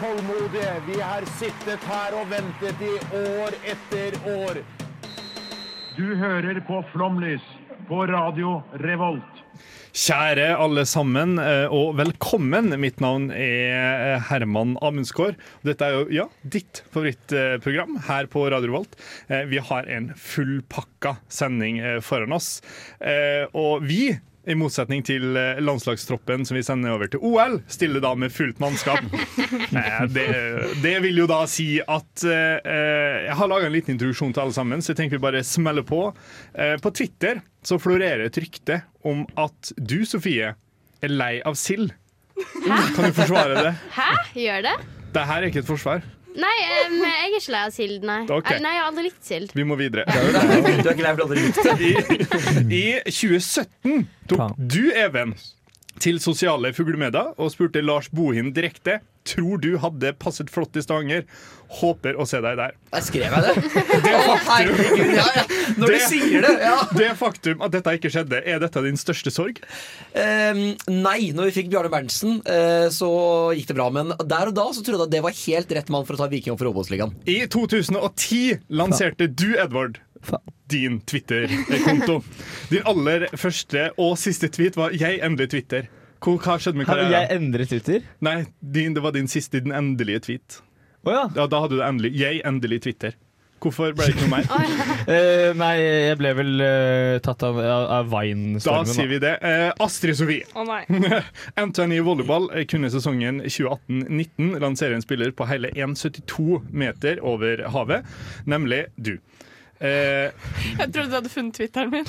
tålmodige. Vi har sittet her og ventet i år etter år. Du hører på Flomlys på Radio Revolt. Kjære alle sammen, eh, og velkommen. Mitt navn er Herman Amundsgaard. Dette er jo ja, ditt favorittprogram her på Radio Revolt. Eh, Vi har en fullpakka sending eh, foran oss. Eh, Og vi, i motsetning til eh, landslagstroppen som vi sender over til OL, stiller da med fullt mannskap. Eh, Det, det vil jo da si at eh, Jeg har laga en liten introduksjon til alle sammen, så jeg tenker vi bare smeller på. På Twitter så florerer et rykte om at du, Sofie, er lei av sild. Kan du forsvare det? Hæ? Gjør det? Det her er ikke et forsvar. Nei, um, jeg er ikke lei av sild, nei. Ok. Eh, Nei, Jeg har aldri likt sild. Vi må videre. Du er ikke lei for aldri likt det? I, I 2017 tok du, Even, til sosiale fuglemedier og spurte Lars Bohin direkte Tror du hadde passet flott i Stavanger. Håper å se deg der. Der skrev jeg det. Å, herregud, ja, ja. Når Det- du sier det, ja. Det faktum at dette ikke skjedde, er dette din største sorg? Ehm, nei, når vi fikk Bjarne Berntsen, uh, så gikk det bra. Men der og da så trodde jeg at det var helt rett mann for å ta Viking opp for Obos-ligaen. I 2010 lanserte du, Edvard, din Twitter-konto. Din aller første og siste tweet var 'Jeg endelig Twitter'. Hva skjedde med Har jeg endret Twitter? Nei, din, det var din siste, din endelige tweet. Oh, ja. Ja, Da hadde du endelig 'Jeg endelig Twitter'. Hvorfor ble det ikke noe mer? uh, nei, jeg ble vel uh, tatt av, av, av Da Vine-stormen. sier vi det. Uh, Astrid Sofie. Å nei. NTNU volleyball kunne sesongen 2018-19 lansere en spiller på hele 1,72 meter over havet, nemlig du. Eh, Jeg trodde du hadde funnet Twitteren min.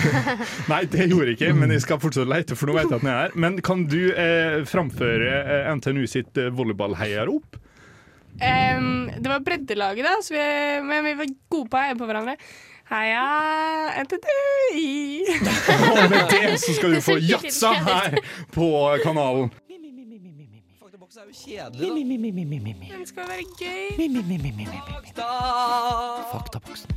nei, det gjorde jeg ikke, men jeg skal fortsatt lete, for nå vet jeg at den er her. Men kan du eh, framføre eh, NTNU sitt eh, volleyballheiarop? Um, det var breddelaget, da, så vi, men vi var gode på å heie på hverandre. Heia NTNU Og med det så skal du få jatsa her på kanalen. Faktaboks er jo kjedelig, Den skal være gøy. Fakta! Faktaboksen.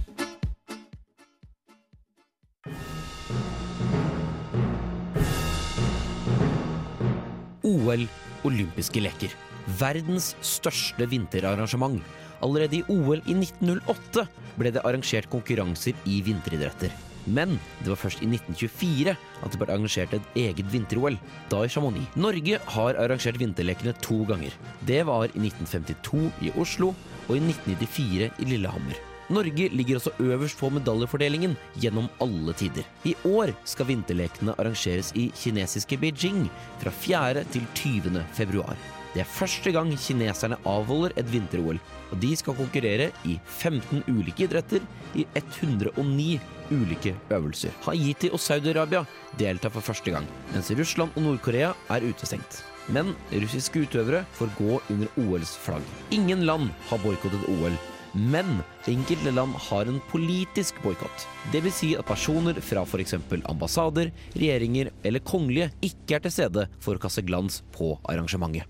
OL olympiske leker. Verdens største vinterarrangement. Allerede i OL i 1908 ble det arrangert konkurranser i vinteridretter. Men det var først i 1924 at det ble arrangert et eget vinter-OL, da i Chamonix. Norge har arrangert vinterlekene to ganger. Det var i 1952 i Oslo og i 1994 i Lillehammer. Norge ligger også øverst på medaljefordelingen gjennom alle tider. I år skal vinterlekene arrangeres i kinesiske Beijing fra 4. til 20. februar. Det er første gang kineserne avholder et vinter-OL, og de skal konkurrere i 15 ulike idretter i 109 ulike øvelser. Haiti og Saudi-Arabia deltar for første gang, mens Russland og Nord-Korea er utestengt. Men russiske utøvere får gå under OLs flagg. Ingen land har boikottet OL, men enkelte land har en politisk boikott. Vil si at personer fra f.eks. ambassader, regjeringer eller kongelige ikke er til stede for å kaste glans på arrangementet.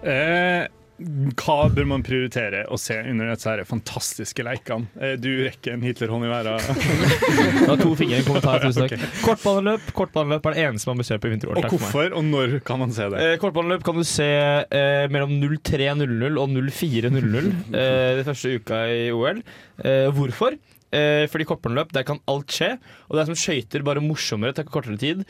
Eh, hva bør man prioritere å se under disse her fantastiske lekene? Eh, du rekker en Hitlerhånd i været. Det var to fingre i en kommentar. Tusen takk. Kortbaneløp Kortbaneløp er det eneste man bør se på vinter-OL. Og hvorfor, og når kan man se det? Eh, kortbaneløp kan du se eh, mellom 03.00 og 04.00 eh, den første uka i OL. Eh, hvorfor? Eh, fordi kortbaneløp, der kan alt skje. Og det er som skøyter, bare morsommere, tar kortere tid.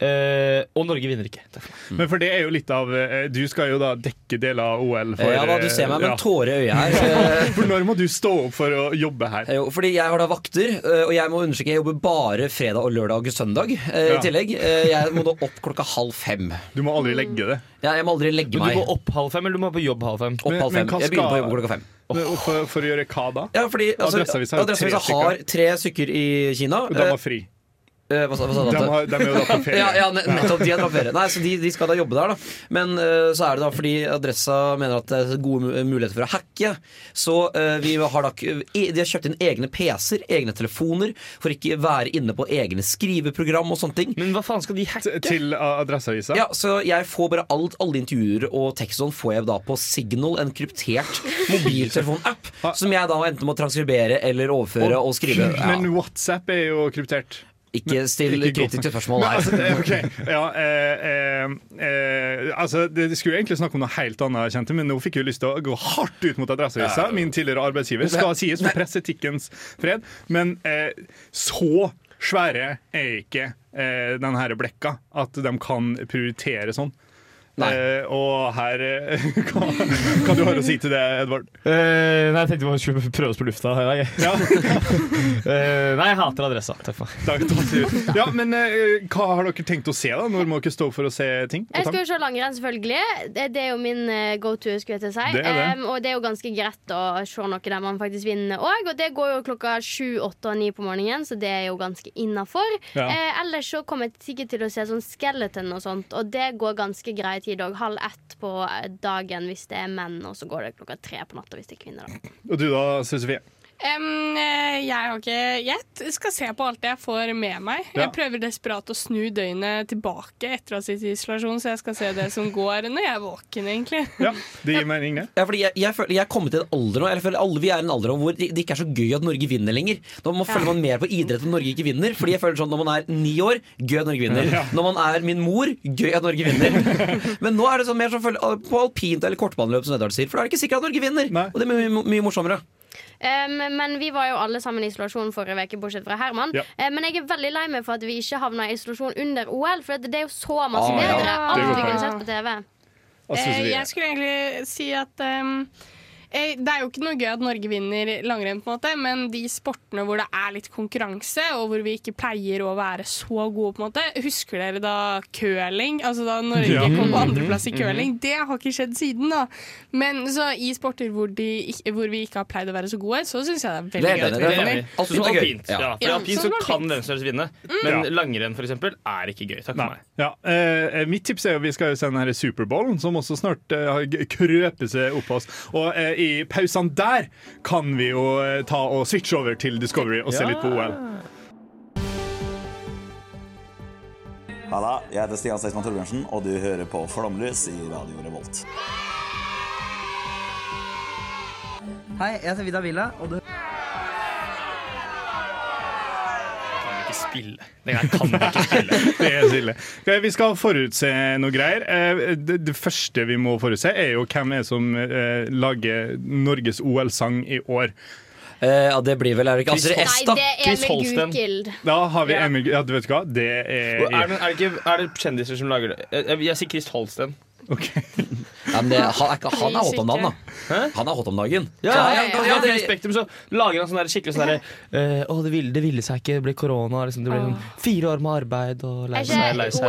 Eh, og Norge vinner ikke. Takk. Men for det er jo litt av eh, Du skal jo da dekke deler av OL. For, ja da, du ser meg med ja. en tåre i øyet her. Eh, For når må du stå opp for å jobbe her? Jo, fordi jeg har da vakter, og jeg må understreke jeg jobber bare fredag og lørdag og søndag. eh, Ja. I tillegg. Eh, Jeg må da opp klokka halv fem. Du må aldri legge det. Ja, jeg må aldri legge Men du må går opp halv fem, eller du må på jobb halv fem? opp halv men fem. Jeg begynner på jobb klokka fem. For, for å gjøre hva da? Ja, fordi altså, Adresseavisa har tre har stykker i Kina. Og da eh, var fri. Eh, hva, sa- hva sa? De, har, de er jo da på ferie. Ja, ja ne- nettopp. De er på ferie. Nei, så de, de skal da jobbe der, da. Men eh, så er det da fordi Adressa mener at det er gode mu- muligheter for å hacke. Så eh, vi har da e- De har kjøpt inn egne PC-er, egne telefoner, for ikke være inne på egne skriveprogram og sånne ting. Men hva faen skal de hacke? T- Til uh, Adresseavisa. Ja, så jeg får bare alt, alle intervjuer og tekst sånn får jeg da på Signal, en kryptert mobiltelefon-app, som jeg da enten må transkribere eller overføre og skrive. Ja, Men WhatsApp er jo kryptert. Ikke still kritiske spørsmål her. altså, okay. ok, ja, eh, eh, eh, altså, det, det skulle egentlig snakke om noe helt annet, kjente, men nå fikk jeg lyst til å gå hardt ut mot Adresseavisa. Min tidligere arbeidsgiver skal sies for presseetikkens fred. Men eh, så svære er ikke eh, denne blekka at de kan prioritere sånn. Eh, og her eh, hva, hva du har å si til det, Edvard? Eh, nei, jeg tenkte vi skulle prøve oss på lufta i dag. Ja, Eh, nei, jeg hater adressa. Takk for takk, takk. ja men eh, hva har dere tenkt å se, da? Når må dere stå for å se ting? Jeg skal jo se langrenn, selvfølgelig. Det, det er jo min eh, go to. skulle jeg til å si Det det. Um, Og det er jo ganske greit å se noe der man faktisk vinner òg. Og det går jo klokka sju, åtte og ni på morgenen, så det er jo ganske innafor. Ja. Eh, ellers så kommer jeg sikkert til å se sånn skeleton og sånt, og det går ganske grei tid òg. Halv ett på dagen hvis det er menn, og så går det klokka tre på natta hvis det er kvinner. Da. Og du da, Sofie? Eh, jeg har ikke gjett. Skal se på alt det jeg får med meg. Ja. Jeg prøver desperat å snu døgnet tilbake etter å ha sittet i isolasjon, så jeg skal se det som går når jeg er våken, egentlig. Ja, det gir mening, det. Ja, fordi jeg, jeg, føler, jeg er kommet til en alder nå eller jeg føler alle Vi er i en alder nå hvor det, ikke er så gøy at Norge vinner lenger. Nå må, føler man mer på idrett når Norge ikke vinner. Fordi jeg føler sånn Når man er ni år, gøy at Norge vinner. Når man er min mor, gøy at Norge vinner. Men nå er det sånn mer som føler- på alpint eller kortbaneløp, som Edvard sier. For da er det ikke sikkert at Norge vinner. Nei. Og det er mye, mye morsommere. Em, men vi var jo alle sammen i isolasjon forrige uke, bortsett fra Herman. Ja. Eh, men jeg er veldig lei meg for at vi ikke havna i isolasjon under OL, for det er jo så masse Ah, bedre. Ja. Alt vi kunne sett på TV. Hva Eh, jeg skulle egentlig si at um det er jo ikke noe gøy at Norge vinner langrenn, på en måte, men de sportene hvor det er litt konkurranse, og hvor vi ikke pleier å være så gode, på en måte Husker dere da curling? Altså da Norge Ja. kom på andreplass i curling. Det har ikke skjedd siden, da. Men så i sporter hvor, de, hvor vi ikke har pleid å være så gode, så syns jeg det er Det veldig gøy at det, vi er vinner. er gøy. alpint. Ja. Ja. for alpint så kan hvem som helst vinne, men Ja. langrenn for eksempel er ikke gøy. Takk Nei. for meg. Ja, eh, mitt tips er jo vi skal jo se den her Superbowlen, som også snart eh, krøper seg opp på oss. Og eh, i pausene der kan vi jo eh, ta og switche over til Discovery og se litt på OL. Halla, jeg heter Stian Seksmann Torbjørnsen, og du hører på Flomlys i Radio Revolt. Hei, jeg heter Vida Villa, og du spille? Det kan vi ikke spille. Det er så ille. Ok, Vi skal forutse noe greier. Eh, Det, det første vi må forutse, er jo hvem er som eh, lager Norges OL-sang i år. Eh, ja, det blir vel er det ikke Chris Astrid Holst. S, Nei, da? det er Emil Holsten. Gukild. Da har vi Ja. Emil Ja, du vet hva? Det er, Er det, er, det ikke, er det kjendiser som lager det? Jeg, jeg sier Chris Holsten. Ok. Ja, men det, han, er ikke, han er hot om dagen, da. Hæ? Han er hot om dagen. Ja, Så, ja, ja, ja, ja, det, Spektrum så lager han sånn der skikkelig sånn derre eh, Å, det ville, det ville seg ikke, det ble korona. Liksom, det ble sånn fire år med arbeid og lei seg, ikke lei seg.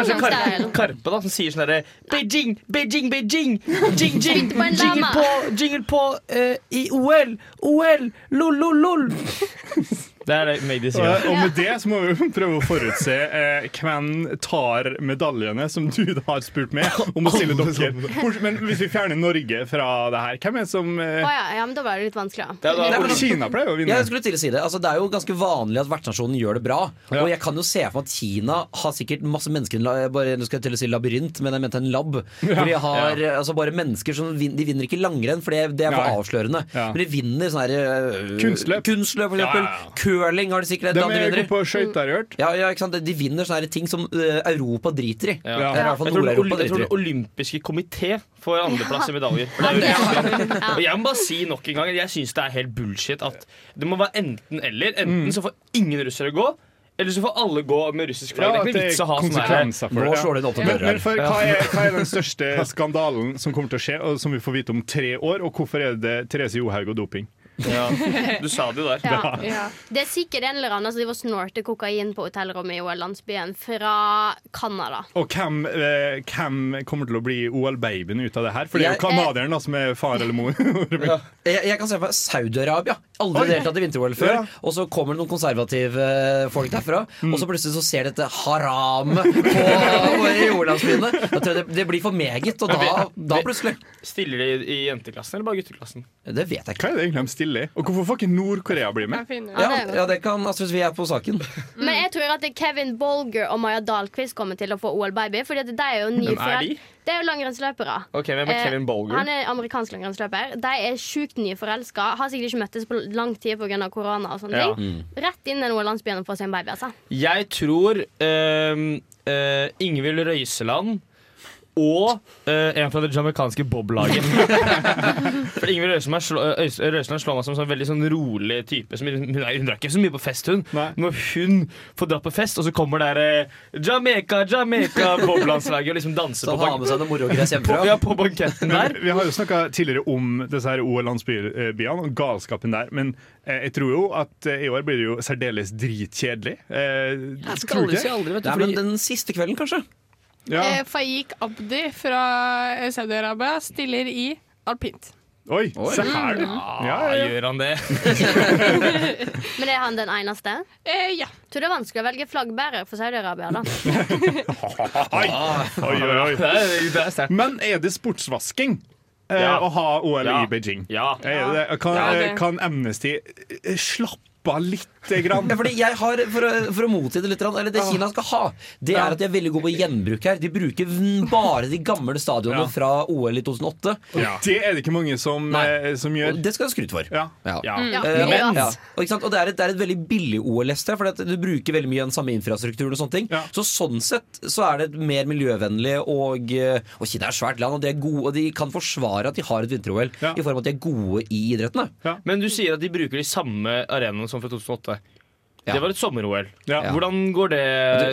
Kanskje. Karpe da, som sier sånn derre Beijing, Beijing, Beijing! Jing, jing, jingle på, jingle på uh, i OL! OL! Lol, lol, lol! Det er det Magdi sier. Og og med det så må vi prøve å forutse eh, hvem tar medaljene som du da har spurt med om å stille dere. Men hvis vi fjerner Norge fra det her, hvem er det som eh, oh, ja, ja, men da var det litt vanskelig. da. Det er da- Kina pleier jo å vinne. Jeg skulle til å si Det altså, Det er jo ganske vanlig at vertsnasjonen gjør det bra. Ja. Og jeg kan jo se for meg at Kina har sikkert masse mennesker bare, Nå skal jeg til å si labyrint, men jeg mente en lab. Hvor de har eh, altså, bare mennesker som vin, De vinner ikke langrenn, for det, det er for Nei. avslørende. Ja. Men de vinner sånn her øh, Kunstløp. Kunstløp, for eksempel. Ja, ja. Curling har de sikkert et De land de er vinner i. på skøyter, har jeg hørt. Ja, ja, ikke sant? De vinner sånne ting som øh, Europa driter i. Ja. Ja. Eller i hvert fall Jeg tror, den, Nord-Europa jeg tror den olympiske komité får andreplass i medaljer. For det er jo Og jeg må bare si nok en gang Jeg syns det er helt bullshit at det må være enten-eller. Enten så får ingen russere gå, eller så får alle gå med russisk flagg. Ja, det er ikke vits å ha sånn her konsekvenser for det. Men, men for, hva, er, hva er den største skandalen som kommer til å skje, og som vi får vite om tre år? Og hvorfor er det Therese Johaug og doping? Ja. Du sa det jo der. Ja. Ja. Det er sikkert en eller annen som altså, snorter kokain på hotellrommet i OL-landsbyen fra Canada. Og hvem, eh, hvem kommer til å bli OL-babyen ut av det her? For det er jo canadieren som er far eller mor. Jeg, jeg kan se for meg Saudi-Arabia. Aldri deltatt i vinter-OL før. Ja. Og så kommer det noen konservative eh, folk derfra, og så plutselig så ser dette haramet på, på i OL-landsbyene. Det, det blir for meget, og da, da plutselig Stiller de i jenteklassen eller bare gutteklassen? Det vet jeg ikke. Hva er det egentlig de stiller i? Og hvorfor får ikke Nord-Korea bli med? Ja, det ja, det kan altså, hvis vi er på saken. Men jeg tror at det Kevin Bolger og Maja Dahlqvist kommer til å få OL-baby. Fordi at de er jo nye Hvem er de? Det er jo langrennsløpere. Okay, Hvem er Kevin Eh, Bolger? Han er amerikansk langrennsløper. De er sjukt nyforelska. Har sikkert ikke møttes på lang tid pga. korona. og sånne Ja. ting Rett inn i landsbyen landsbyer og få seg en baby. altså Jeg tror uh, Ingvild Røiseland og uh, en fra det jamaicanske boblaget. For Ingvild Røiseland Røiseland slår meg som en sånn veldig sånn rolig type. Som, hun, er- hun drar ikke så mye på fest, hun. Nei. Når hun får dratt på fest, og så kommer der uh, Jamaica, Jamaica, boblandslaget og liksom danser Så på, har med seg noe morogress hjemmefra. ja, på banketten Men der. vi har jo snakka tidligere om disse her OL-landsbyene og galskapen der. Men eh, jeg tror jo at eh, i år blir det jo særdeles dritkjedelig. Eh, Jeg skal aldri si aldri, vet du. Nei, Fordi, men den siste kvelden, kanskje? Ja. Eh, Faik Abdi fra eh, Saudi-Arabia stiller i alpint. Oi, se her, du. Ja, ah, ja, ja. Gjør han det? Men er han den eneste? Eh, ja. Tror det er vanskelig å velge flaggbærer for Saudi-Arabia. da Oi, oi, oi, oi. Det er, det er sterkt. Men er det sportsvasking eh, Ja. å ha OL Ja. i Beijing? Ja. Er det, kan, Ja, det- kan Amnesty eh, slappe av lite grann? Ja, fordi jeg har, For å, for å motsi det litt, eller det Kina skal ha, det er at de er veldig gode på gjenbruk her. De bruker bare de gamle stadionene Ja. fra OL i 2008. Og Det er det ikke mange som, som gjør. Og det skal du skryte for. Ja. Ja. Ja. Ja, Eh, er og, og, ikke sant? og det, er et, det er et veldig billig OL-hest her, for du bruker veldig mye den samme infrastrukturen. og sånne ting Ja. Så sånn sett så er det et mer miljøvennlig, og, eh, og Kina er et svært land, og de, er gode, og de kan forsvare at de har et vinter-OL Ja. i form av at de er gode i idrettene. Men du sier at de bruker de samme arenaene som fra 2008. Ja. Det var et sommer-OL. Ja. Hvordan går det?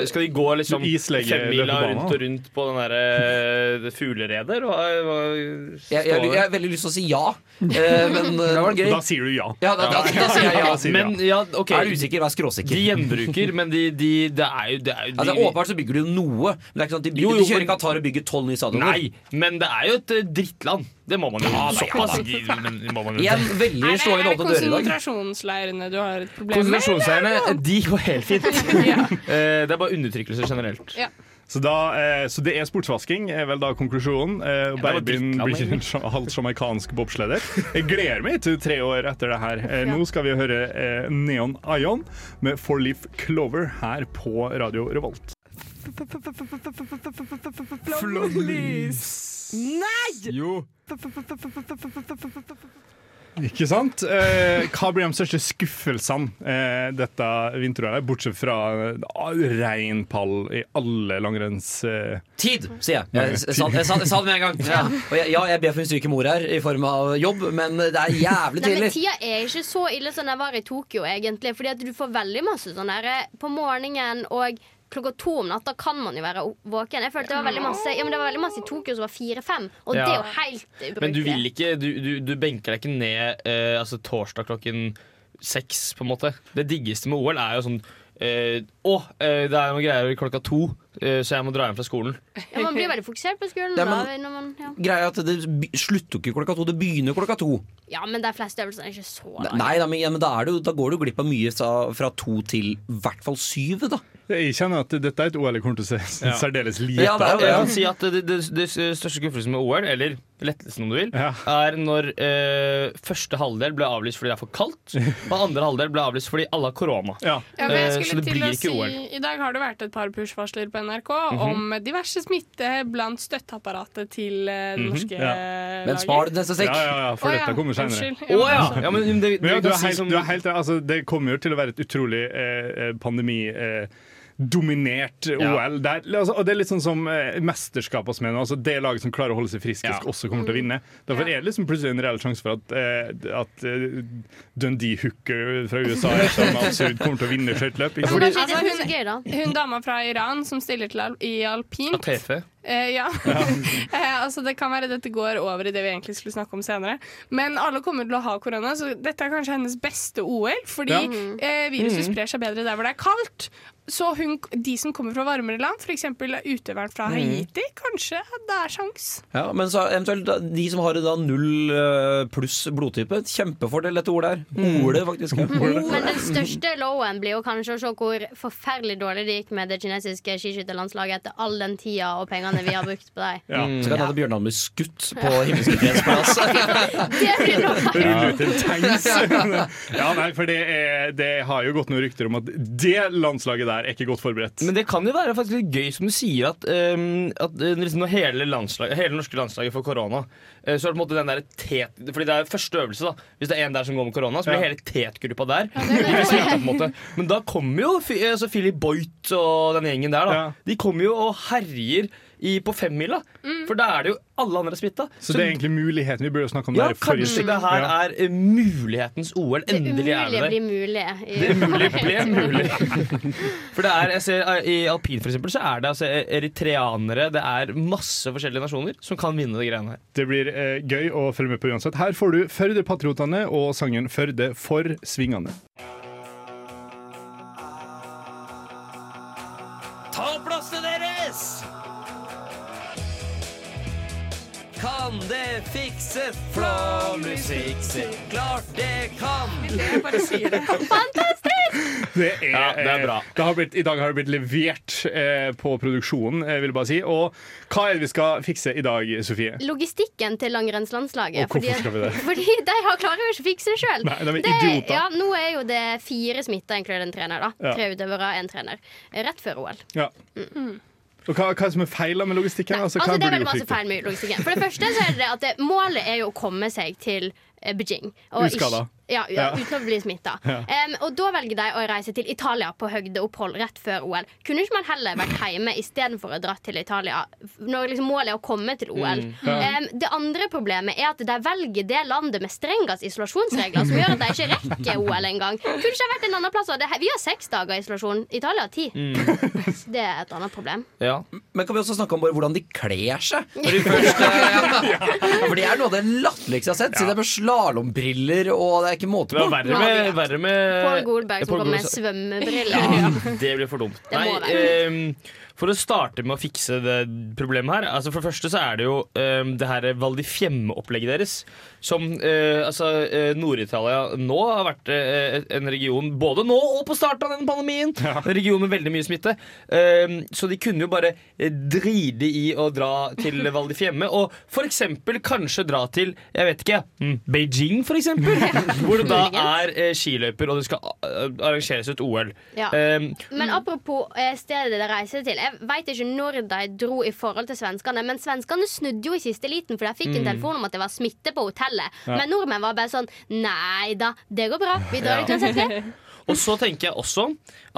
Skal de gå liksom femmila rundt og rundt på den derre fugleredet? Hva, hva Jeg, jeg, jeg har veldig lyst til å si ja, eh, men eh, det var gøy. Da sier du ja. Ja, da, da, da sier jeg ja. Da sier du ja. Men ja, ok Er du usikker, vær skråsikker. De gjenbruker, men de, de, det er jo, det er de, Altså, åpenbart så bygger du jo noe. Men det er ikke sånn at de, bygger, Jo, jo, de kjører Qatar og bygger tolv nye stadioner. Nei, men det er jo et eh, drittland. Det må man jo Såpass man jo Igjen veldig slående åpne dører i dag. konsentrasjonsleirene du har et problem med? Konsentrasjonsleirene, de går helt fint. Ja. Eh, Det er bare undertrykkelse generelt. Ja. Så, da, eh, så det er sportsvasking, er vel da konklusjonen. Eh, babyen blir en halvt jamaicansk bobsleder. Jeg gleder meg til tre år etter det her. Eh, nå skal vi høre Neon Ion med Four Leaf Clover her på Radio Revolt. Jo. Ikke sant? Eh, hva blir de største skuffelsene eh, dette vinter-OL, bortsett fra eh, reinpall i alle langrenns... Eh, Tid, sier jeg. Jeg, jeg, sa, jeg, sa, jeg sa det med en gang. Ja. Og jeg, ja, jeg ber for en syke mor her i form av jobb, men det er jævlig Nei, men tidlig. Tida er ikke så ille som den var i Tokyo, egentlig. Fordi at du får veldig masse sånn der eh, på morgenen og klokka to om natta kan man jo være våken. Jeg følte det var veldig masse Ja, men det var veldig masse i Tokyo som var fire-fem, og Ja. det er jo helt ubrukelig. Men du vil ikke Du, du, du benker deg ikke ned eh, altså torsdag klokken seks, på en måte. Det diggeste med OL er jo sånn eh, oh, eh, det er noen greier klokka to, eh, så jeg må dra hjem fra skolen. Ja, man blir veldig fokusert på skolen. Ja, da, men- når man, ja. Greia at det slutter jo ikke klokka to, det begynner klokka to. ja, men de fleste øvelsene er ikke så lange. Nei, da, men, ja, men da, er det jo, da går du glipp av mye sa, fra to til i hvert fall syv. da jeg kjenner at dette er et OL jeg kommer til å se Ja. særdeles lite Ja, av. jo Jeg kan si at det, det, det største skuffelsen med OL, eller lettelsen om du vil, Ja. er når eh, første halvdel ble avlyst fordi det er for kaldt, og andre halvdel ble avlyst fordi alle har korona. Ja. Ja, Eh, skulle så det til blir å ikke si, OL. I dag har det vært et par push-varsler på NRK Mhm. om diverse smitte blant støtteapparatet til det det Mhm, norske ja. eh, Men spar det neste sekk. ja, ja, for oh, dette ja, kommer senere. Oh, ja! ja men det, det, Men ja, vi du, er si helt, som- du er helt altså, Det kommer jo til å være et utrolig eh, eh, pandemi... Eh, Dominert OL. der. er, altså, og det er litt sånn som eh, mesterskap også mener, altså Det laget som klarer å holde seg friskest, Ja. også kommer til å vinne. Derfor er det liksom plutselig en reell sjanse for at, eh, at eh, Dundee Hooker fra USA som sånn absurd kommer til å vinne skøyteløp. Altså, er så. Hun dama fra Iran som stiller til al i alpint, Atefe. Eh, ja. eh, altså det kan være dette går over i det vi egentlig skulle snakke om senere. Men alle kommer til å ha korona, så dette er kanskje hennes beste OL. Fordi Ja. eh, viruset sprer seg bedre der hvor det er kaldt. Så hun, de som kommer fra varmere land, f.eks. utøveren fra Haiti, kanskje det er sjans. Ja, men så eventuelt de som har da null eh, pluss blodtype, kjempefordel dette ordet her. Mm. Ordet, faktisk. Ja. Men den største lowen blir jo kanskje å se hvor forferdelig dårlig det gikk med det kinesiske skiskytterlandslaget etter all den tida og pengene vi har brukt på dem. Ja. Så kan hende Bjørnar blir skutt på Himmelske freds plass. Rulle ut en tanks. ja, nei, for det, er, det har jo gått noen rykter om at det landslaget der er ikke godt forberedt. Men det kan jo være faktisk litt gøy, som du sier, at, um, at uh, liksom når hele, landslaget, hele norske landslaget får korona, uh, så er det på en måte den der tet... Fordi det er første øvelse, da. Hvis det er en der som går med korona, så blir Ja. hele tetgruppa der. Ja, det. Men da kommer jo Fi- altså Philip Boyt og den gjengen der, da. Ja. De kommer jo og herjer i, på femmila. For da er det jo alle andre smitta. Så det er egentlig muligheten vi burde snakke om ja, der forrige kanskje det her Ja. er uh, mulighetens OL. Endelig er det der. blir mulig. Det umulige ble mulig. For det er, jeg ser, eh, I alpin for eksempel, så er det altså eritreanere Det er masse forskjellige nasjoner som kan vinne de greiene her. Det blir eh, gøy å følge med på uansett. Her får du Førde-patriotene og sangen 'Førde for svingane'. Kan det fikses? Flåmlys fikser. Klart det kan! Jeg bare sier det. Det er, Ja, det er bra. eh, det har blitt, I dag har det blitt levert eh, på produksjonen, eh, vil jeg bare si. Og hva er det vi skal fikse i dag, Sofie? Logistikken til langrennslandslaget. Og hvorfor skal vi det? Fordi de har klarer jo ikke å fikse det sjøl. De. Ja, nå er jo det fire smitta, inkludert en trener. da Ja. Tre utøvere, én trener. Rett før OL. Ja. Og hva, hva som er feilen med logistikken? Nei, Altså, altså, det er veldig masse feil med logistikken. For det første så er det at målet er jo å komme seg til eh, Beijing. Og Uskada. ikke- Ja, uten å bli smitta. Um, og da velger de å reise til Italia på høydeopphold rett før OL. Kunne ikke man heller vært hjemme istedenfor å dra til Italia når liksom målet er å komme til OL? Mm, ja. Det andre problemet er at de velger det landet med strengest isolasjonsregler, som gjør at de ikke rekker OL engang. Kunne ikke ha vært en annen plass. Det, vi har seks dager isolasjon. Italia har ti. Mm. Det er et annet problem. Ja. Men kan vi også snakke om bare hvordan de kler seg? Når de først, ja. For det er noe av det latterligste jeg har sett. Siden det er med slalåmbriller, og det er ikke måte Det på. var verre med, verre med Paul Goldberg som kom med svømmebriller. Ja, det blir for dumt. Det må Nei, ehm, for å starte med å fikse det problemet her altså For det første så er det jo uh, det her Val di Fiemme-opplegget deres. Som uh, altså uh, Nord-Italia nå har vært eh, en region, både nå og på starten av denne pandemien, en region med veldig mye smitte. Ehm, så de kunne jo bare dride i å dra til Val di Fiemme, og for eksempel kanskje dra til jeg vet ikke, mm, Beijing, for eksempel. Hvor det da er skiløyper, og det skal arrangeres et OL. Ja. Ehm, Men apropos stedet dere reiser til. Jeg vet ikke når de dro i forhold til svenskene, men svenskene snudde jo i siste liten, for de fikk en telefon om at det var smitte på hotellet. Men nordmenn var bare sånn Nei da, det går bra. Vi drar Ja. uansett. vi». Og så tenker jeg også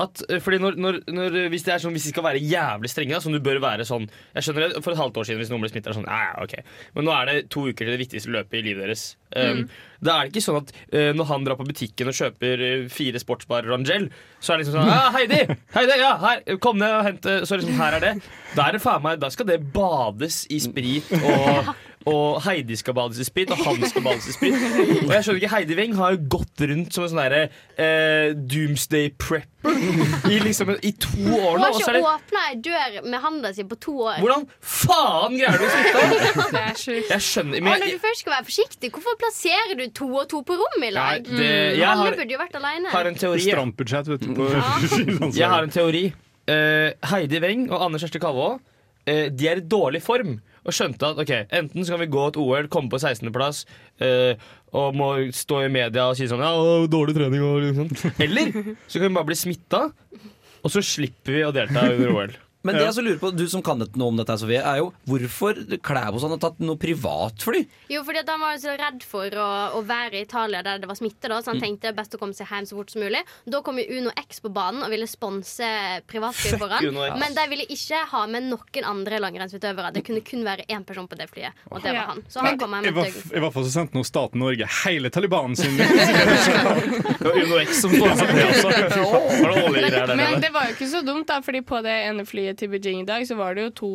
at eh, fordi når, når, når, hvis, det er sånn, hvis de skal være jævlig strenge, da, som du bør være sånn Jeg skjønner det for et halvt år siden hvis noen ble smittet. Sånn, ja, ok. Men nå er det to uker til det viktigste løpet i livet deres. Um, Da er det ikke sånn at uh, når han drar på butikken og kjøper eh, fire sportsbarer Rangel, så er det liksom sånn ja, Heidi! Heidi, ja, her, kom ned og hent eh», Så liksom, her er det. Da er det faen meg Da skal det bades i sprit og og Heidi skal bades i sprit, og han skal bades i sprit. Og jeg skjønner ikke, Heidi Weng har jo gått rundt som en sånn derre eh, doomsday prepper i, liksom, i to år Hun nå. har ikke åpna ei dør med handa si på to år. Hvordan faen greier du å smitte? Det er sjukt. Jeg skjønner Og når du først skal være forsiktig, hvorfor plasserer du to og to på rom i lag? Nei, det- jeg Alle har- burde jo vært alene. har en teori. Stramt budsjett, vet du. På Jeg har en teori. Uh, Heidi Weng og Anders Kjersti Kalvå uh, De er i dårlig form. Og skjønte at ok, enten så kan vi gå et OL, komme på 16.-plass eh, og må stå i media og si sånn Ja, dårlig trening og liksom. Eller så kan vi bare bli smitta, og så slipper vi å delta under OL. Men det jeg så lurer på, du som kan noe om dette, Sofie, er jo hvorfor Klæbo sånn har tatt noe privatfly? Jo, fordi at Han var jo så redd for å, å være i Italia der det var smitte. da Så Mm. han tenkte det er best å komme seg hjem så fort som mulig. Da kom jo Uno X på banen og ville sponse privatfly for han. Men de ville ikke ha med noen andre langrennsutøvere. Det kunne kun være én person på det flyet, og det var han. Så han kom hjem hvert, et døgn. I hvert fall så sendte nå staten Norge hele Taliban sin Det var Uno X som sponset det også. Men det var jo ikke så dumt, da, Fordi på det ene flyet til Beijing i dag så var det jo to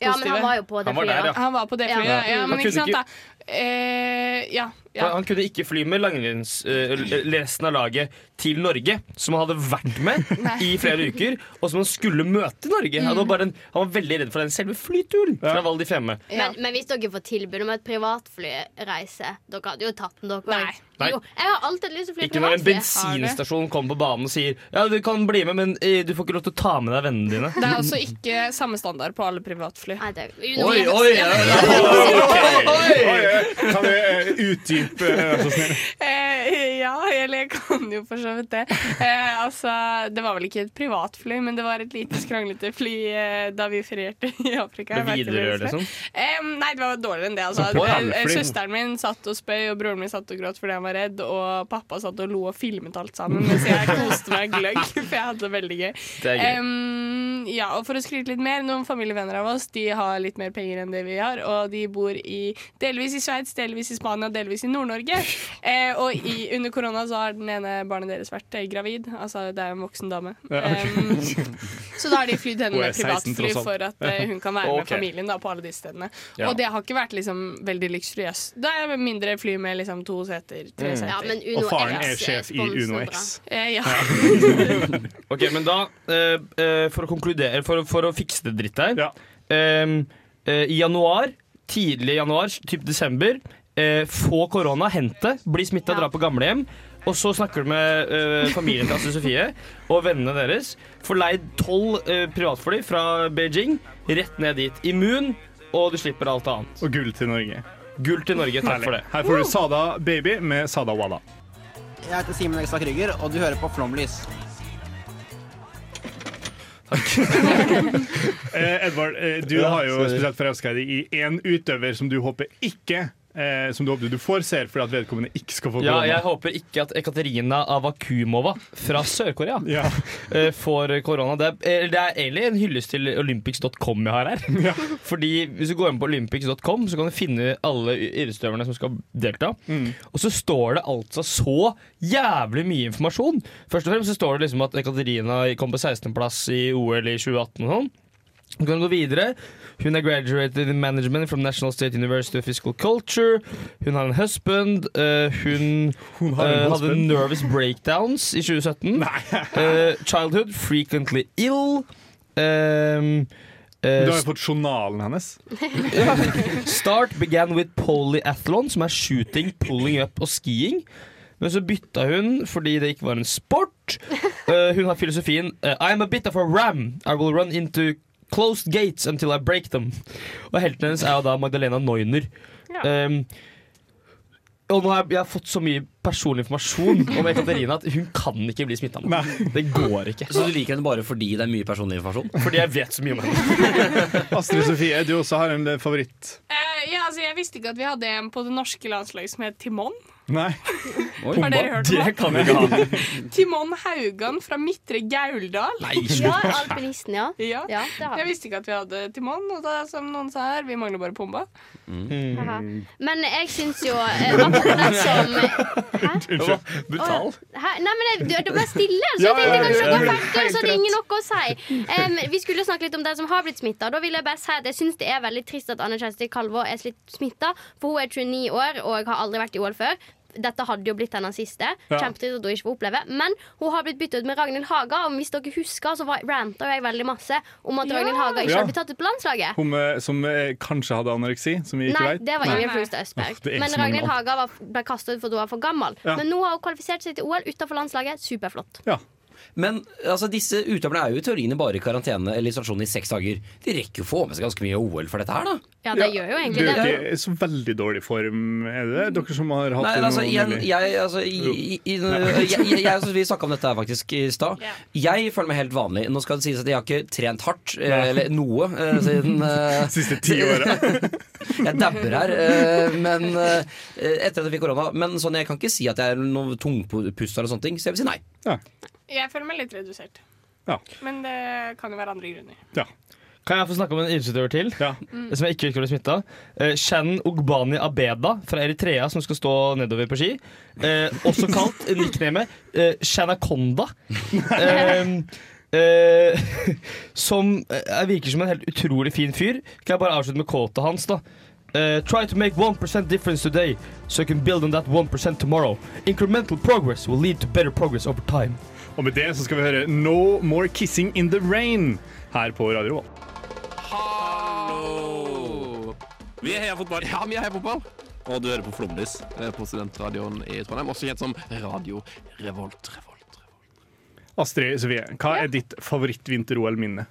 Ja, men han var jo på det Han var flyet. der, ja. Han var på det Ja. flyet, ja. Han men ikke sant, da. Eh, ja. Ja. Han kunne ikke fly med langrenns eh, resten av laget til Norge, som han hadde vært med i flere uker, og som han skulle møte i Norge. Han, var bare en, han var veldig redd for den selve flyturen fra Val di Fiemme. Ja. Men, men hvis dere får tilbud om et privatflyreise, dere hadde jo tatt den, dere òg. Nei. Jo, jeg har alltid lyst til å fly Ikke når en bensinstasjon kommer på banen og sier Ja, du kan bli med, men eh, du får ikke lov til å ta med deg vennene dine. Det er også ikke samme standard på alle privatfly. Nei, det, Oi, oi, Ja, men- Kan du eh, utdype, eh, vær så snill? Eh, ja, eller jeg kan jo for så vidt det. Eh, altså, det var vel ikke et privatfly, men det var et lite skranglete fly eh, da vi ferierte i Afrika. Med Jeg vet ikke Widerøe, hva det liksom? er. Eh, nei, det var dårligere enn det. Altså. På Eh. Søsteren min satt og spøy, og broren min satt og gråt fordi han var redd, og pappa satt og lo og filmet alt sammen mens jeg koste meg gløgg, for jeg hadde det veldig gøy. Det gøy. Um, ja, og for å skryte litt mer, noen familievenner av oss De har litt mer penger enn det vi har, og de bor i, delvis i Sveits, delvis i Spania, delvis i Nord-Norge. Eh, og i, under korona så har den ene barnet deres vært eh, gravid. Altså det er en voksen dame. Em, så da har de flydd henne med privatfly for at uh, hun kan være okay. med familien da, på alle disse stedene. Ja. Og det har ikke vært liksom veldig luksuriøst. Da er mindre fly med liksom to seter, tre seter. Ja, men Og faren X er sjef i Uno. X. Eh, ja. Ok, men da, eh, eh, for å konkludere, for, for å fikse det dritt her Ja. Ehm, eh, I januar, tidlig januar, typ desember, eh, få korona, hente, bli smitta, Ja. dra på gamlehjem. Og så snakker du med eh, familien til Astrid Sofie og vennene deres. Får leid tolv eh, privatfly fra Beijing, rett ned dit. Immun, og du slipper alt annet. Og gull til Norge. Gull til Norge, takk for det. Her får du Sada Baby med Sada Wada. Jeg heter Simen Ekstad Krüger, og du hører på Flomlys. Eh, Edvard, eh, du Ja, har jo spesielt forelska deg i en utøver som du håper ikke eh, Som du håper du får ser fordi at vedkommende ikke skal få Ja, korona. jeg håper ikke at Ekaterina Avakumova fra Sør-Korea Ja. eh, får korona. Det er, eh, det er egentlig en hyllest til olympics.com jeg har her. Fordi Hvis du går inn på olympics.com, så kan du finne alle idrettsutøverne som skal delta. Mm. Og så står det altså så jævlig mye informasjon. Først og fremst så står det liksom at Ekaterina kom på 16.-plass i OL i 2018 og sånn. Du kan gå videre. Hun er graduated in management from National State University of Physical Culture. Hun har en husband. Uh, hun Hun har en eh, hadde husband. nervous breakdowns i 2017. uh, childhood frequently ill. Um, eh, Du har jo fått journalen hennes. Start began with polyathlon, som er shooting, pulling up og skiing. Men så bytta hun fordi det ikke var en sport. Uh, hun har filosofien uh, I am a bit of a ram. I will run into closed gates until I break them. Og helten hennes er jo da Magdalena Neuner. Ja. Um, og nå har jeg, jeg har fått så mye personlig informasjon om Ekaterina at hun kan ikke bli smitta. Det går ikke. Så du liker henne bare fordi det er mye personlig informasjon? Fordi jeg vet så mye om henne. Astrid Sofie, du også har en eh, favoritt. Uh, ja, altså, jeg visste ikke at vi hadde en på det norske landslaget som het Timon. Nei. Har dere hørt om Det kan vi ikke ha. Timon Haugan fra Midtre Gauldal. Nei, Ja, alpinisten, ja. Ja. Ja, Jeg visste ikke at vi hadde Timon, og da, som noen sa her, vi mangler bare Pumba. Mm. Men jeg syns jo eh, akkurat som Hæ? Unnskyld. Brutal. Hæ? Nei, men det ble stille, så jeg tenkte kanskje dere var ferdige, så det er ingen noe å si. Um, vi skulle snakke litt om den som har blitt smitta. Da vil jeg bare si at jeg syns det er veldig trist at Anne Kjersti Kalvå er smitta, for hun er 29 år og har aldri vært i OL før. Dette hadde jo blitt hennes siste. Ja. Kjempetrist at hun ikke får oppleve Men hun har blitt byttet ut med Ragnhild Haga. Og hvis dere husker, så var- ranta jeg veldig masse om at Ja. Ragnhild Haga ikke Ja. hadde blitt tatt ut på landslaget. Hun eh, som eh, kanskje hadde anoreksi, som vi ikke Nei, vet. det var Ingrid Flugstad Østberg. Er Men Ragnhild. Haga var, ble kastet ut fordi hun var for gammel. Ja. Men nå har hun kvalifisert seg til OL utenfor landslaget. Superflott. Ja. Men altså, disse utøverne er jo i teoriene bare i karantene eller isolasjon i seks dager. De rekker jo å få med seg ganske mye OL for dette her, da. Ja, det gjør jo Du egentlig er det. ikke i så veldig dårlig form, er det? Dere som har hatt Nei, altså, nylig. jeg, altså, i, jeg, jeg, jeg, Vi snakka om dette her faktisk i stad. Jeg føler meg helt vanlig. Nå skal det sies at jeg har ikke trent hardt, eh, eller noe, eh, siden eh, Siste ti åra. Jeg dabber her. Men etter at jeg fikk korona. Men sånn, jeg kan ikke si at jeg er noe tungpusta eller sånne ting, så jeg vil si nei. Jeg føler meg litt redusert. Ja. Men det kan jo være andre grunner. Ja. Kan jeg få snakke om en idrettsutøver til? Ja. Som jeg ikke vet bli smitta. Eh, Shan Ogbani Abeda fra Eritrea, som skal stå nedover på ski. Eh, også kalt nicknamet eh, Shanaconda. Eh, eh, som eh, virker som en helt utrolig fin fyr. Kan jeg bare avslutte med quotet hans, da. Uh, try to make 1% difference today, so you can build on that 1% tomorrow. Incremental progress will lead to better progress over time. Og med det så skal vi høre No More Kissing In The Rain her på Radio Revolt. Hallo! Vi er Heia Fotball. Ja, vi er Heia Fotball. Og du hører på Flomlys eh, på studentradioen i Trondheim, også kjent som Radio Revolt. Revolt. Astrid Sofie, hva er ditt favoritt-vinter-OL-minne?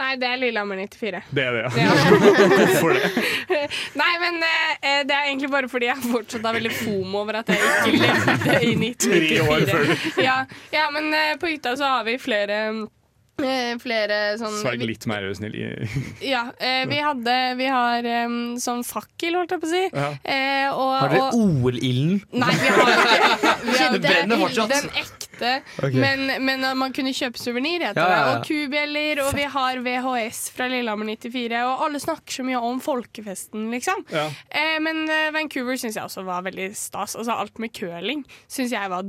Nei, det er Lillehammer 94. Det er det, ja. Hvorfor det? Nei, men eh, det er egentlig bare fordi jeg fortsatt har veldig fomo over at jeg ikke levde i 1994. Tre år før. Ja, ja, men eh, på hytta så har vi flere eh, Flere sånn Sverg litt mer snill. Ja, eh, vi hadde Vi har um, sånn fakkel, holdt jeg på å si. Ja. Eh, og, Har dere OL-ilden? Nei, vi har ikke vi har Det brenner fortsatt. Den ekte. Ok. Men, men uh, man kunne kjøpe suvenir, heter Ja, ja, ja. det. Og kubjeller, og vi har VHS fra Lillehammer 94. Og alle snakker så mye om folkefesten, liksom. Eh, men eh, Vancouver syns jeg også var veldig stas. Altså Alt med curling syns jeg var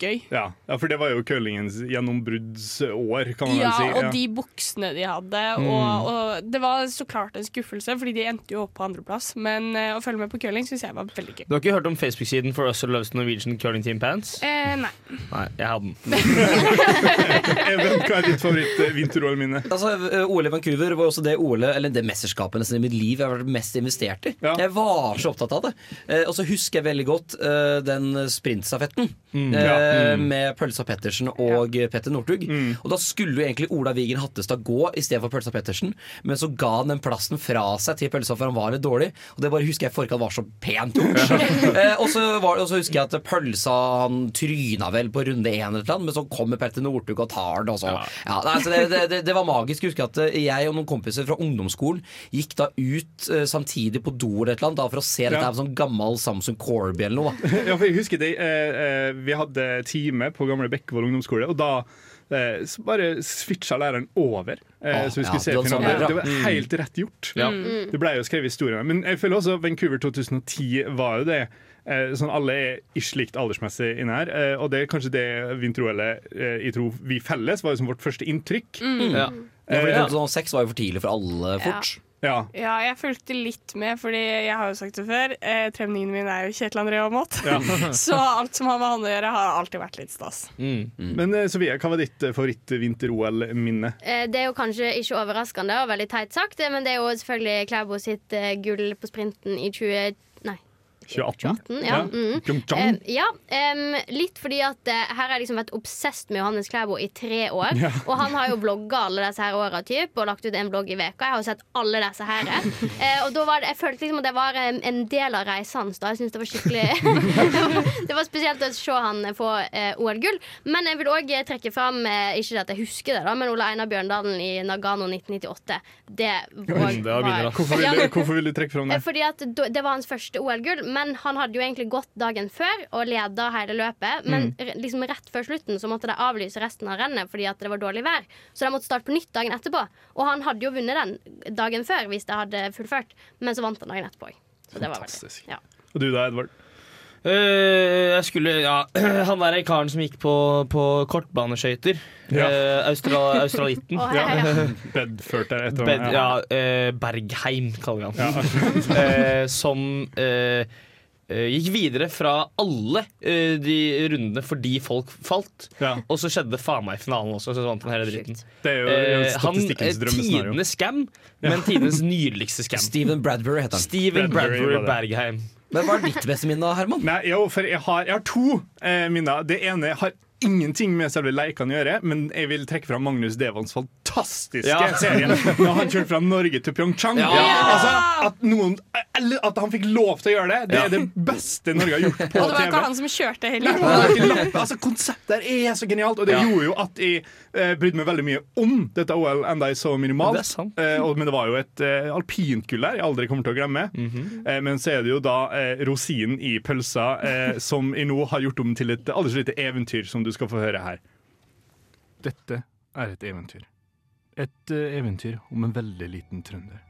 dritgøy. Ja. ja, for det var jo curlingens gjennombruddsår, kan man Ja, si. og de buksene de hadde. Mm. Og, og det var så klart en skuffelse, fordi de endte jo opp på andreplass. Men uh, å følge med på curling syns jeg var veldig gøy. Du har ikke hørt om Facebook-siden For Us Who Loves Norwegian Curling Team Pants? Eh, nei. Nei, jeg hadde den. Even, hva er ditt favoritt-vinter-OL-minne? Altså, eh, OL i Vancouver var også det OL, eller det mesterskapet nesten i mitt liv jeg har vært mest investert i. Ja. Jeg var så opptatt av det. Eh, og så husker jeg veldig godt eh, den sprintstafetten Mm. eh, Ja. med Pølsa Pettersen og Petter Northug. Mm. Og da skulle jo egentlig Ola Vigen Hattestad gå i stedet for Pølsa Pettersen, men så ga han den plassen fra seg til Pølsa, for han var litt dårlig. Og det bare husker jeg i forkant var så pent gjort. eh, og, så var, og så husker jeg at Pølsa han tryna vel på runde én, eller noe, men så kommer Petter Northug og tar den. Og så, ja. ja altså det, det, det, det var magisk. Jeg husker at eh, jeg og noen kompiser fra ungdomsskolen gikk da ut uh, samtidig på do eller et eller annet da, for å se dette Ja. her på sånn gammel Samsung Corby eller noe. Ja, for jeg husker det, uh, uh, Vi hadde time på gamle Bekkevold ungdomsskole, og da eh, så bare switcha læreren over. Eh, Ah, så vi ja, skulle se det var finalen. sånn, det, det var helt rett gjort. Ja. Det ble jo skrevet historier. Men jeg føler også Vancouver 2010 var jo det. Eh, sånn Alle er ikke likt aldersmessig inne her. Eh, og det er kanskje det vinter-OL-et eh, jeg tror vi felles var jo som vårt første inntrykk. Ja. Ja, for Eh, 2006 var jo for tidlig for alle fort. ja. Ja, jeg fulgte litt med, fordi jeg har jo sagt det før. Eh, Tremningen min er jo Kjetil André Aamodt. Ja. Så alt som har med han å gjøre, har alltid vært litt stas. Mm. Men eh, Sofie, hva var ditt eh, favoritt-vinter-OL-minne? Eh, Det er jo kanskje ikke overraskende og veldig teit sagt, men det er jo selvfølgelig Klæbo sitt eh, gull på sprinten i 20... Nei, 2018? 2018, ja. Mm. Eh, ja, um, litt fordi at uh, her har jeg liksom vært obsesst med Johannes Klæbo i tre år. Ja. Og han har jo blogga alle disse her åra og lagt ut en blogg i veka Jeg har jo sett alle disse her. Uh, og da var det, jeg følte liksom at det var en, en del av reisa hans. da Jeg synes det var skikkelig Det var spesielt å se han få uh, OL-gull. Men jeg vil òg trekke fram, ikke at jeg husker det, da men Ole Einar Bjørndalen i Nagano 1998. Det, var, Det var begynner. Hvorfor vil, du, hvorfor vil du trekke fram det? Fordi at Det var hans første OL-gull, men han hadde jo egentlig gått dagen før og leda hele løpet. Men mm. liksom rett før slutten så måtte de avlyse resten av rennet fordi at det var dårlig vær. Så de måtte starte på nytt dagen etterpå. Og han hadde jo vunnet den dagen før hvis de hadde fullført, men så vant han dagen etterpå. òg. veldig Fantastisk. ja. Og du da, Edvard? Uh, jeg skulle Ja, han der karen som gikk på, på kortbaneskøyter. Ja. Uh, Austral, australitten. oh, ja, ja. Bedford eller et eller annet? ja, uh, Bergheim, kaller vi han. eh, som eh, eh, gikk videre fra alle eh, de rundene fordi folk falt. Ja. Og så skjedde det faen meg i finalen også, så vant han hele dritten. Det er jo Eh, han statistikkens eh, drømmescenario. tidenes scam, men tidenes nydeligste scam. Steven Bradbury heter han. Steven Bradbury Bradbury. Bergheim. Men hva er ditt beste minne, Herman? Nei, jo, for jeg har, jeg har to eh, minner. Det ene har ingenting med selve leikene å gjøre, men jeg vil trekke fram Magnus Devons fantastiske Ja. serien når han kjørte fra Norge til Pyeongchang. Ja. Altså, at, noen, eller at han fikk lov til å gjøre det, det er det beste Norge har gjort på Og det var TV. ikke han som kjørte heller. altså, konseptet der er så genialt, og det Ja. gjorde jo at jeg eh, brydde meg veldig mye om dette OL, enda jeg så minimalt. Det. Eh, og, men det var jo et eh, alpintgull der jeg aldri kommer til å glemme. eh, men så er det jo da eh, rosinen i pølsa eh, som jeg nå har gjort om til et aldri så lite eventyr, som du skal få høre her. Dette er et eventyr. Et eh, eventyr om en veldig liten trønder.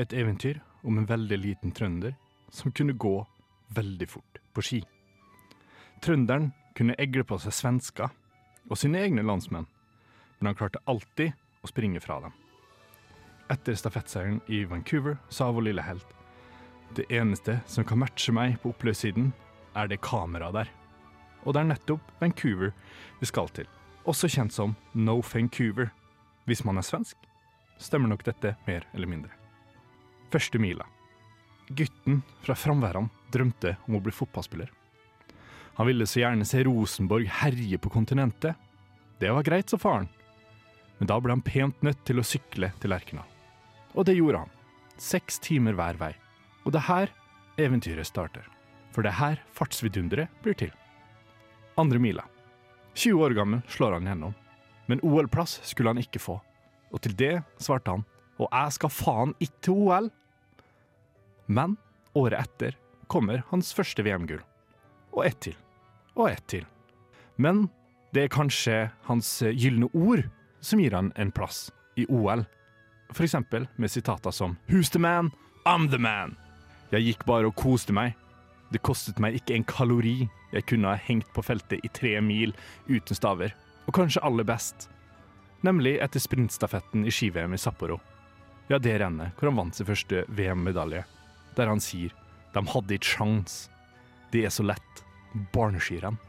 Et eventyr om en veldig liten trønder som kunne gå veldig fort på ski. Trønderen kunne egle på seg svensker og sine egne landsmenn, men han klarte alltid å springe fra dem. Etter stafettseieren i Vancouver sa vår lille helt det eneste som kan matche meg på oppløpssiden, er det kameraet der. Og det er nettopp Vancouver vi skal til, også kjent som No Vancouver. Hvis man er svensk, stemmer nok dette mer eller mindre. Første mila. Gutten fra Framværan drømte om å bli fotballspiller. Han ville så gjerne se Rosenborg herje på kontinentet. Det var greit, sa faren. Men da ble han pent nødt til å sykle til Lerkendal. Og det gjorde han. Seks timer hver vei. Og det er her eventyret starter. For det er her fartsvidunderet blir til. Andre mila. 20 år gammel slår han gjennom. Men OL-plass skulle han ikke få. Og til det svarte han og jeg skal faen ikke til OL. Men året etter kommer hans første VM-gull. Og ett til. Og ett til. Men det er kanskje hans gylne ord som gir han en plass i OL. Eksempel med sitater som Who's the man? I'm the man. Jeg gikk bare og koste meg. Det kostet meg ikke en kalori. Jeg kunne ha hengt på feltet i tre mil uten staver. Og kanskje aller best, nemlig etter sprintstafetten i ski-VM i Sapporo. Ja, det rennet hvor han vant sin første VM-medalje, der han sier de hadde ikke sjans. Det er så lett. Barneskirenn.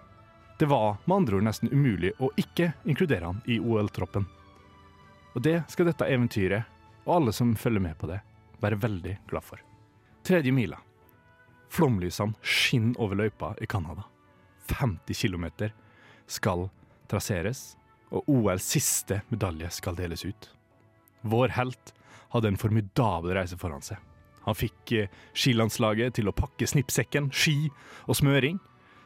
Det var med andre ord nesten umulig å ikke inkludere han i OL-troppen. Og det skal dette eventyret, og alle som følger med på det, være veldig glad for. Tredje mila. Flomlysene skinner over løypa i Canada. 50 km skal traseres, og OLs siste medalje skal deles ut. Vår helt hadde en formidabel reise foran seg. Han fikk eh, skilandslaget til å pakke snippsekken, ski og smøring.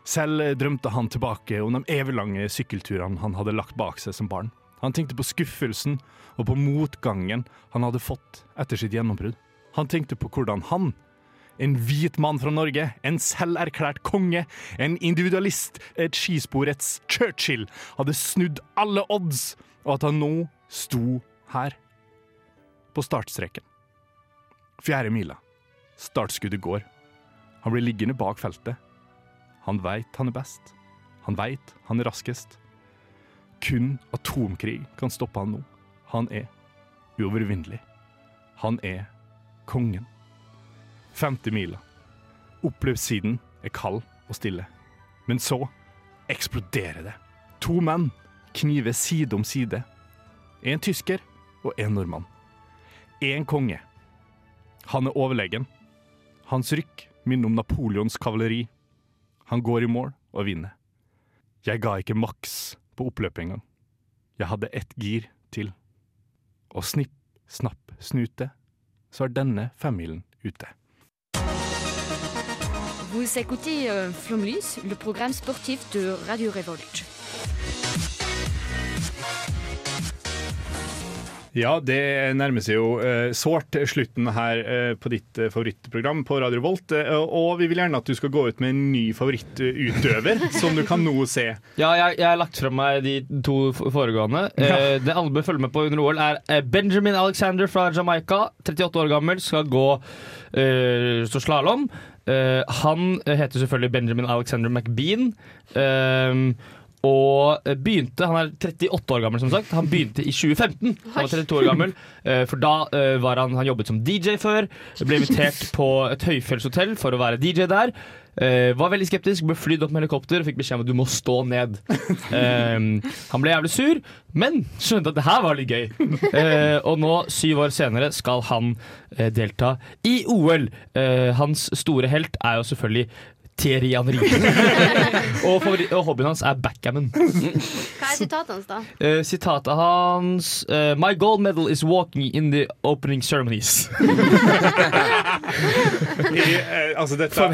Selv eh, drømte han tilbake om de eviglange sykkelturene han hadde lagt bak seg som barn. Han tenkte på skuffelsen og på motgangen han hadde fått etter sitt gjennombrudd. Han tenkte på hvordan han, en hvit mann fra Norge, en selverklært konge, en individualist, et skisporets Churchill, hadde snudd alle odds, og at han nå sto her. På startstreken. Fjerde mila. Startskuddet går. Han blir liggende bak feltet. Han veit han er best. Han veit han er raskest. Kun atomkrig kan stoppe han nå. Han er uovervinnelig. Han er kongen. Femte miler. Oppløpssiden er kald og stille. Men så eksploderer det. To menn kniver side om side. En tysker og en nordmann. En konge. Han er overlegen. Hans rykk minner om Napoleons kavaleri. Han går i mål og vinner. Jeg ga ikke maks på oppløpet engang. Jeg hadde ett gir til. Og snipp, snapp, snute, så er denne femmilen ute. Vous écoutez euh, Flomlys, le programme sportif de Radio Revolt. Ja, det nærmer seg jo eh, sårt slutten her eh, på ditt eh, favorittprogram på Radio Volt. Eh, og vi vil gjerne at du skal gå ut med en ny favorittutøver som du kan nå se. Ja, jeg, jeg har lagt frem meg de to foregående. Eh, det alle bør følge med på under OL, er eh, Benjamin Alexander fra Jamaica. 38 år gammel, skal gå eh, så slalåm. Eh, han heter selvfølgelig Benjamin Alexander McBean. Eh, og begynte, Han er 38 år gammel, som sagt. Han begynte i 2015. Han var 32 år gammel eh, For da eh, var han Han jobbet som DJ før. Ble invitert på et høyfjellshotell for å være DJ der. Eh, var veldig skeptisk, ble flydd opp med helikopter og fikk beskjed om at du må stå ned. Eh, han ble jævlig sur, men skjønte at det her var litt gøy. Uh, og nå, syv år senere, skal han eh, delta i OL. Hans store helt er jo selvfølgelig Thierry Henry. og, og hobbyen hans er backgammon. Hva er sitatet hans, da? Uh, sitatet hans uh, My gold medal is walking in the opening ceremonies. I, uh, altså dette,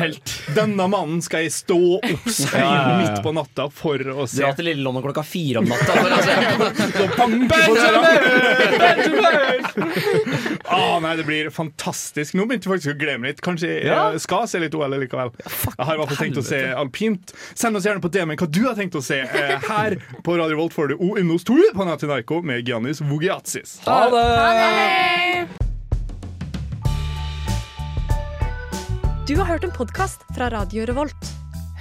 Denne mannen skal jeg stå opp seint Ja, ja, ja. midt på natta for å se. Dra til Lille London klokka fire om natta. For å se. Så på døra. Ah, nei, det blir fantastisk. Nå begynte jeg faktisk å glemme litt. Kanskje jeg Ja. skal se litt OL likevel. Jeg har i hvert fall tenkt å se alpint. Send oss gjerne på DM hva du har tenkt å se. Eh, Her på Radio Volt får du O Innos 2 på Natinarko med Giannis Vogiatsis. Ha det! Du har hørt en podkast fra Radio Revolt.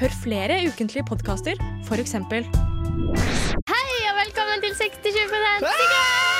Hør flere ukentlige podkaster, f.eks. Hei og velkommen til 67 sikkert!